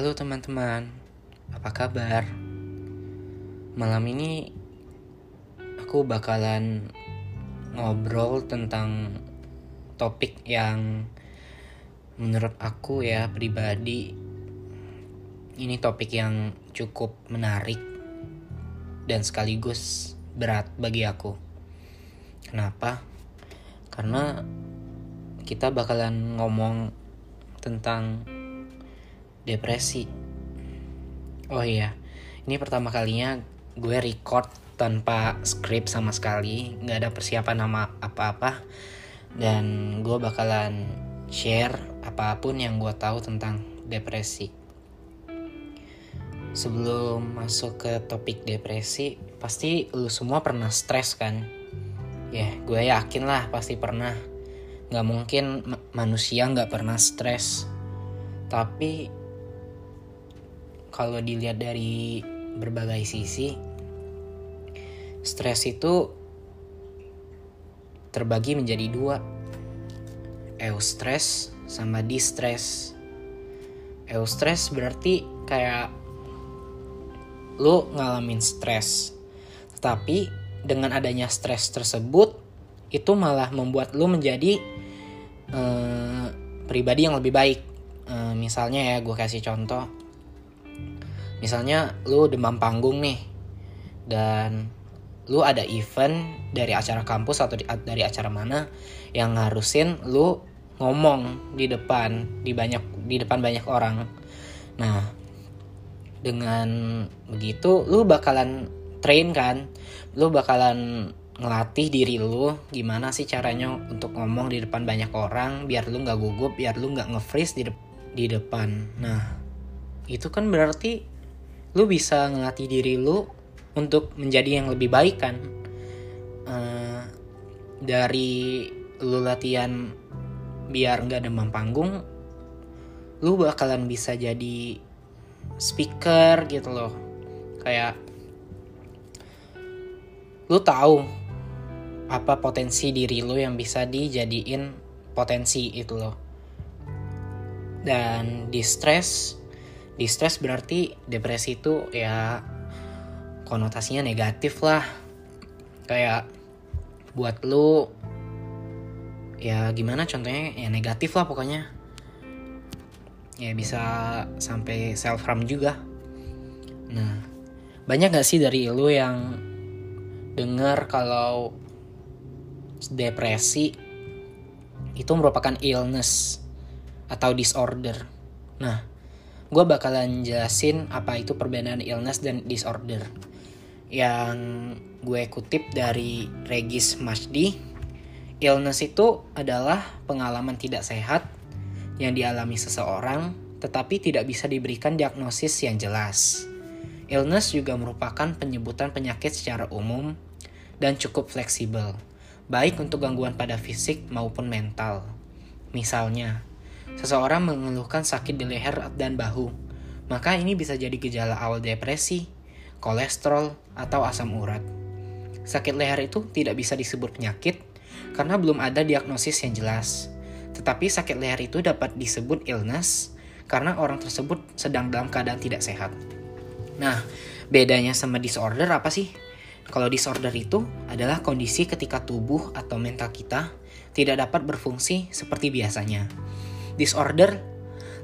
Halo teman-teman, apa kabar? Malam ini aku bakalan ngobrol tentang topik yang menurut aku ya pribadi ini topik yang cukup menarik dan sekaligus berat bagi aku. Kenapa? Karena kita bakalan ngomong tentang depresi. Oh iya, ini pertama kalinya gue record tanpa skrip sama sekali, nggak ada persiapan nama apa-apa, dan gue bakalan share apa pun yang gue tahu tentang depresi. Sebelum masuk ke topik depresi, pasti lu semua pernah stres kan? Ya, gue yakin lah pasti pernah. Gak mungkin manusia nggak pernah stres. Tapi kalau dilihat dari berbagai sisi, stres itu terbagi menjadi dua. Eustress sama distress. Eustress berarti kayak lu ngalamin stres. Tetapi dengan adanya stres tersebut itu malah membuat lu menjadi uh, pribadi yang lebih baik. Uh, misalnya ya gue kasih contoh misalnya lu demam panggung nih. Dan lu ada event dari acara kampus atau dari acara mana yang ngarusin lu ngomong di depan di banyak di depan banyak orang. Nah dengan begitu lu bakalan train kan? Lu bakalan ngelatih diri lu gimana sih caranya untuk ngomong di depan banyak orang biar lu nggak gugup biar lu nggak nge-freeze di, de di depan. Nah itu kan berarti lu bisa ngelatih diri lu untuk menjadi yang lebih baik kan? Uh, dari lu latihan biar nggak demam panggung lu bakalan bisa jadi speaker gitu loh. Kayak lu tahu apa potensi diri lu yang bisa dijadiin potensi itu loh. Dan di stress Distress berarti depresi itu ya konotasinya negatif lah. Kayak buat lu ya gimana contohnya ya negatif lah pokoknya. Ya bisa sampai self harm juga. Nah, banyak gak sih dari lu yang dengar kalau depresi itu merupakan illness atau disorder. Nah, gue bakalan jelasin apa itu perbedaan illness dan disorder. Yang gue kutip dari Regis Masdi, illness itu adalah pengalaman tidak sehat yang dialami seseorang tetapi tidak bisa diberikan diagnosis yang jelas. Illness juga merupakan penyebutan penyakit secara umum dan cukup fleksibel, baik untuk gangguan pada fisik maupun mental. Misalnya, Seseorang mengeluhkan sakit di leher dan bahu, maka ini bisa jadi gejala awal depresi, kolesterol, atau asam urat. Sakit leher itu tidak bisa disebut penyakit karena belum ada diagnosis yang jelas. Tetapi sakit leher itu dapat disebut illness karena orang tersebut sedang dalam keadaan tidak sehat. Nah, bedanya sama disorder apa sih? Kalau disorder itu adalah kondisi ketika tubuh atau mental kita tidak dapat berfungsi seperti biasanya. Disorder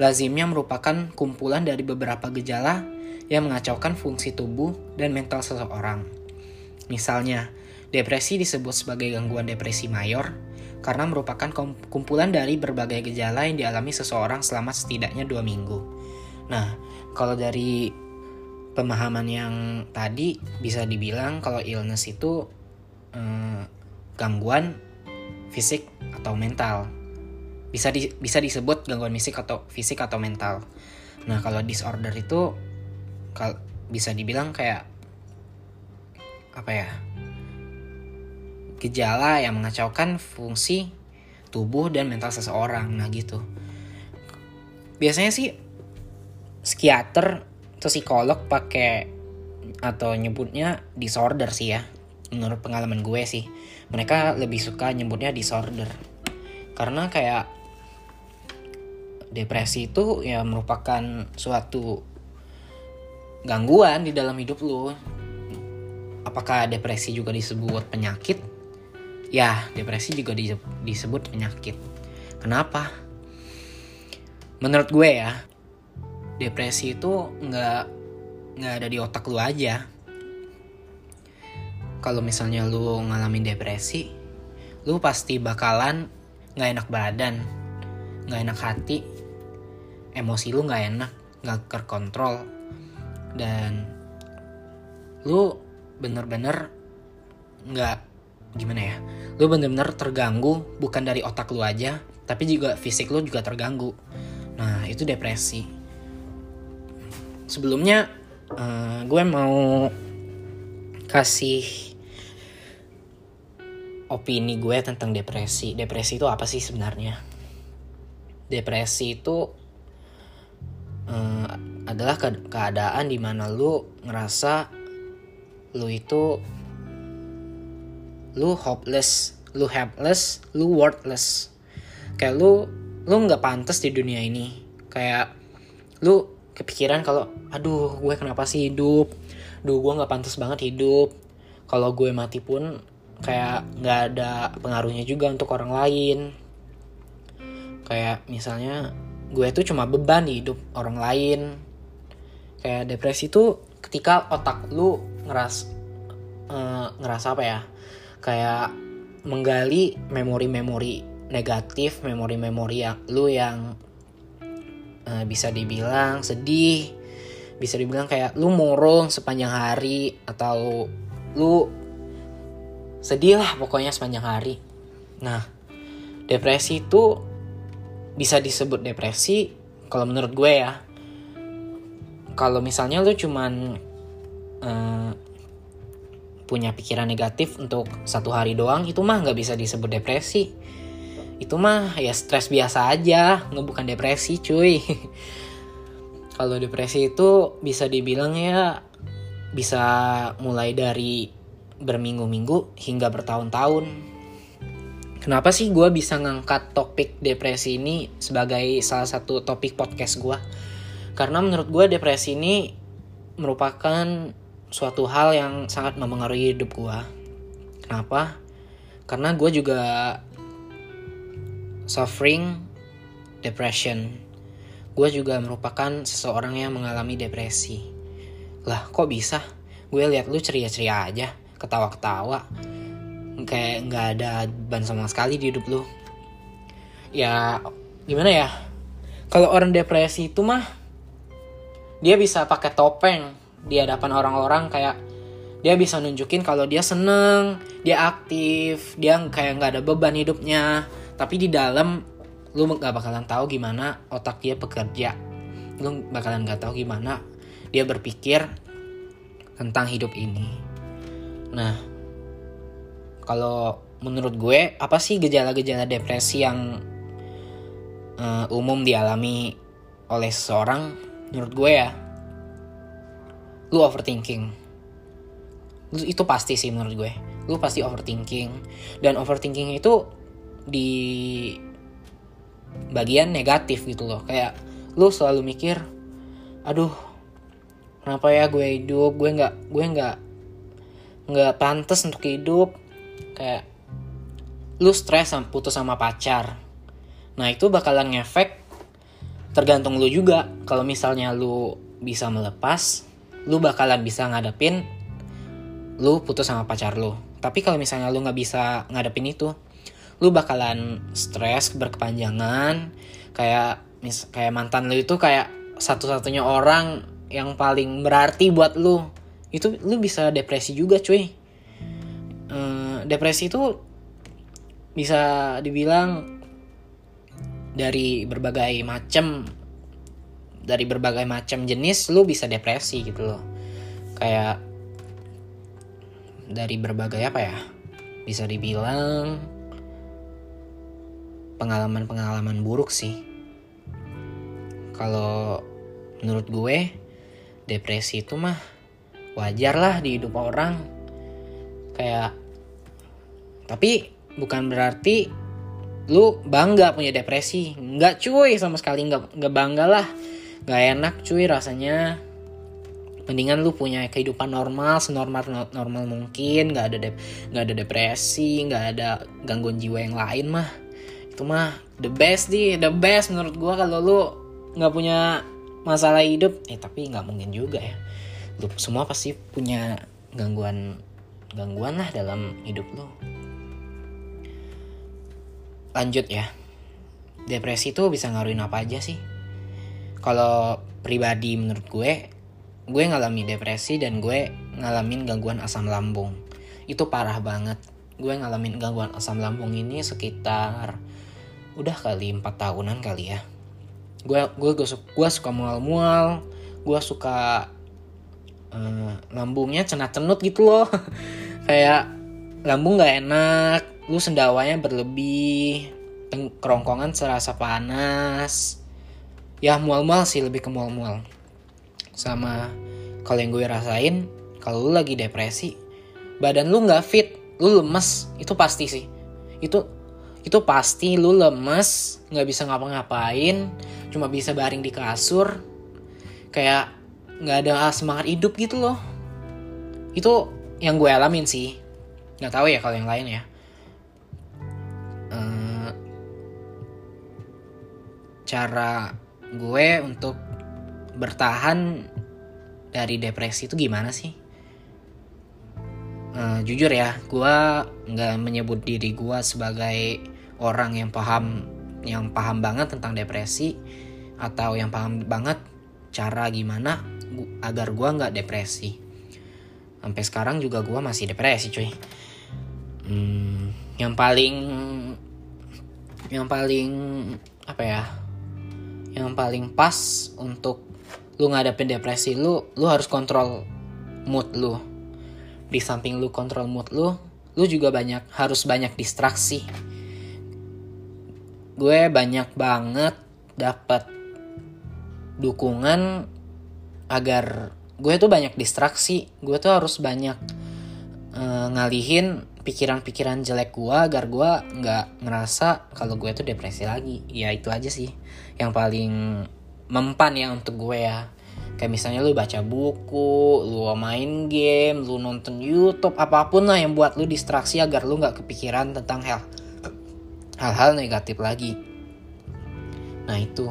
lazimnya merupakan kumpulan dari beberapa gejala yang mengacaukan fungsi tubuh dan mental seseorang. Misalnya, depresi disebut sebagai gangguan depresi mayor karena merupakan kumpulan dari berbagai gejala yang dialami seseorang selama setidaknya dua minggu. Nah, kalau dari pemahaman yang tadi bisa dibilang kalau illness itu eh, gangguan fisik atau mental bisa di, bisa disebut gangguan fisik atau fisik atau mental. Nah, kalau disorder itu kal bisa dibilang kayak apa ya? gejala yang mengacaukan fungsi tubuh dan mental seseorang. Nah, gitu. Biasanya sih psikiater atau psikolog pakai atau nyebutnya disorder sih ya. Menurut pengalaman gue sih, mereka lebih suka nyebutnya disorder. Karena kayak depresi itu ya merupakan suatu gangguan di dalam hidup lu. Apakah depresi juga disebut penyakit? Ya depresi juga disebut penyakit. Kenapa? Menurut gue ya depresi itu nggak nggak ada di otak lu aja. Kalau misalnya lu ngalamin depresi lu pasti bakalan nggak enak badan nggak enak hati emosi lu nggak enak nggak terkontrol. Dan lu bener-bener nggak gimana ya lu bener-bener terganggu bukan dari otak lu aja tapi juga fisik lu juga terganggu. Nah itu depresi. Sebelumnya uh, gue mau kasih opini gue tentang depresi. Depresi itu apa sih sebenarnya? Depresi itu uh, adalah ke keadaan di mana lu ngerasa lu itu lu hopeless lu helpless lu worthless. Kayak lu lu nggak pantas di dunia ini. Kayak lu kepikiran kalau aduh gue kenapa sih hidup? Duh gue nggak pantas banget hidup. Kalau gue mati pun kayak nggak ada pengaruhnya juga untuk orang lain. Kayak misalnya gue tuh cuma beban di hidup orang lain. Kayak depresi tuh ketika otak lu ngeras uh, ngerasa apa ya? Kayak menggali memori-memori negatif memori-memori yang lu yang uh, bisa dibilang sedih bisa dibilang kayak lu murung sepanjang hari atau lu sedih lah pokoknya sepanjang hari. Nah depresi itu bisa disebut depresi kalau menurut gue ya. Kalau misalnya lu cuman uh, punya pikiran negatif untuk satu hari doang itu mah nggak bisa disebut depresi. Itu mah ya stres biasa aja nggak bukan depresi cuy. Kalau depresi itu bisa dibilang ya bisa mulai dari berminggu-minggu hingga bertahun-tahun kenapa sih gue bisa ngangkat topik depresi ini sebagai salah satu topik podcast gue karena menurut gue depresi ini merupakan suatu hal yang sangat mempengaruhi hidup gue. Kenapa? Karena gue juga suffering depression. Gue juga merupakan seseorang yang mengalami depresi. Lah, kok bisa? Gue lihat lu ceria-ceria aja, ketawa-ketawa. Kayak nggak ada ban sama sekali di hidup lu. Ya, gimana ya? Kalau orang depresi itu mah dia bisa pakai topeng di hadapan orang-orang kayak dia bisa nunjukin kalau dia seneng, dia aktif, dia kayak nggak ada beban hidupnya. Tapi di dalam lu nggak bakalan tahu gimana otak dia bekerja. Lu bakalan nggak tahu gimana dia berpikir tentang hidup ini. Nah, kalau menurut gue apa sih gejala-gejala depresi yang uh, umum dialami oleh seseorang? Menurut gue ya lu overthinking. Itu pasti sih menurut gue. Lu pasti overthinking. Dan overthinking itu di bagian negatif gitu loh. Kayak lu selalu mikir aduh kenapa ya gue hidup? Gue nggak gue nggak nggak pantas untuk hidup kayak lu stres sama putus sama pacar. Nah itu bakalan ngefek tergantung lu juga. Kalau misalnya lu bisa melepas lu bakalan bisa ngadepin lu putus sama pacar lu. Tapi kalau misalnya lu nggak bisa ngadepin itu lu bakalan stres berkepanjangan. Kayak mis kayak mantan lu itu kayak satu-satunya orang yang paling berarti buat lu. Itu lu bisa depresi juga cuy. Ehm, depresi itu bisa dibilang dari berbagai macam dari berbagai macam jenis lu bisa depresi gitu loh. Kayak dari berbagai apa ya? Bisa dibilang pengalaman-pengalaman buruk sih. Kalau menurut gue depresi itu mah wajar lah di hidup orang. Kayak tapi bukan berarti lu bangga punya depresi. Nggak cuy. Sama sekali nggak nggak bangga lah. Nggak enak cuy rasanya. Mendingan lu punya kehidupan normal senormal normal mungkin. Nggak ada nggak ada depresi nggak ada gangguan jiwa yang lain mah. Itu mah the best di the best menurut gua kalau lu nggak punya masalah hidup. Eh tapi nggak mungkin juga ya. Lu semua pasti punya gangguan gangguan lah dalam hidup lu lanjut ya. Depresi itu bisa ngaruhin apa aja sih? Kalau pribadi menurut gue gue ngalami depresi dan gue ngalamin gangguan asam lambung. Itu parah banget. Gue ngalamin gangguan asam lambung ini sekitar udah kali empat tahunan kali ya. Gue gue gue, gue suka mual-mual gue suka uh, lambungnya cenat-cenut gitu loh. Kayak lambung gak enak lu sendawanya berlebih kerongkongan serasa panas. Ya mual-mual sih lebih ke mual-mual. Sama kalau yang gue rasain kalau lu lagi depresi badan lu nggak fit lu lemes itu pasti sih. Itu itu pasti lu lemes nggak bisa ngapa-ngapain cuma bisa baring di kasur kayak nggak ada semangat hidup gitu loh. Itu yang gue alamin sih. Nggak tahu ya kalau yang lain ya cara gue untuk bertahan dari depresi itu gimana sih? Uh, jujur ya, gue nggak menyebut diri gue sebagai orang yang paham yang paham banget tentang depresi atau yang paham banget cara gimana agar gue nggak depresi. Sampai sekarang juga gue masih depresi, cuy. Hmm, yang paling yang paling apa ya? Yang paling pas untuk lu ngadepin depresi lu lu harus kontrol mood lu. Di samping lu kontrol mood lu lu juga banyak harus banyak distraksi. Gue banyak banget dapat dukungan agar gue tuh banyak distraksi. Gue tuh harus banyak uh, ngalihin pikiran-pikiran jelek gue agar gue nggak ngerasa kalau gue tuh depresi lagi. Ya itu aja sih yang paling mempan ya untuk gue ya. Kayak misalnya lu baca buku lu main game lu nonton YouTube apa pun lah yang buat lu distraksi agar lu nggak kepikiran tentang hal hal-hal negatif lagi. Nah itu.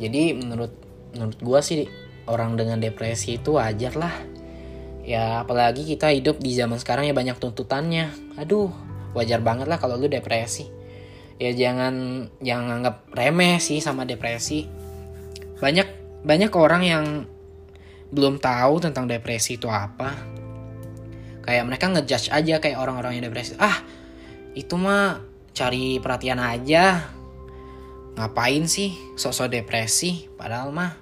Jadi menurut menurut gue sih orang dengan depresi itu wajar lah ya apalagi kita hidup di zaman sekarang ya banyak tuntutannya. Aduh wajar banget lah kalau lu depresi. Ya jangan jangan anggap remeh sih sama depresi. Banyak banyak orang yang belum tahu tentang depresi itu apa. Kayak mereka ngejudge aja kayak orang-orang yang depresi. Ah itu mah cari perhatian aja. Ngapain sih sosok depresi? Padahal mah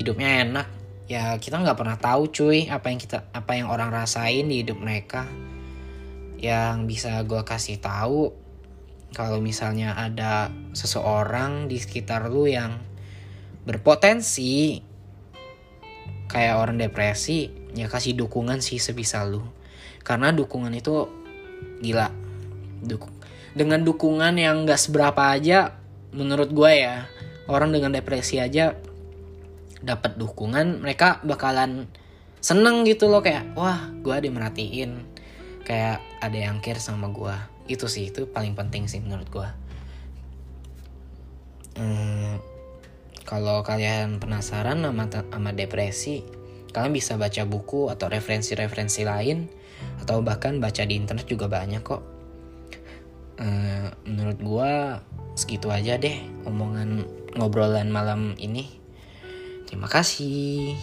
hidupnya enak ya kita nggak pernah tahu cuy apa yang kita apa yang orang rasain di hidup mereka. Yang bisa gue kasih tahu kalau misalnya ada seseorang di sekitar lu yang berpotensi kayak orang depresi ya kasih dukungan sih sebisa lu. Karena dukungan itu gila. Duk dengan dukungan yang gak seberapa aja menurut gue ya orang dengan depresi aja dapat dukungan mereka bakalan seneng gitu loh kayak wah gue ada kayak ada yang care sama gue itu sih itu paling penting sih menurut gue hmm, kalau kalian penasaran sama sama depresi kalian bisa baca buku atau referensi-referensi lain atau bahkan baca di internet juga banyak kok. Hmm, menurut gue segitu aja deh omongan ngobrolan malam ini Terima kasih.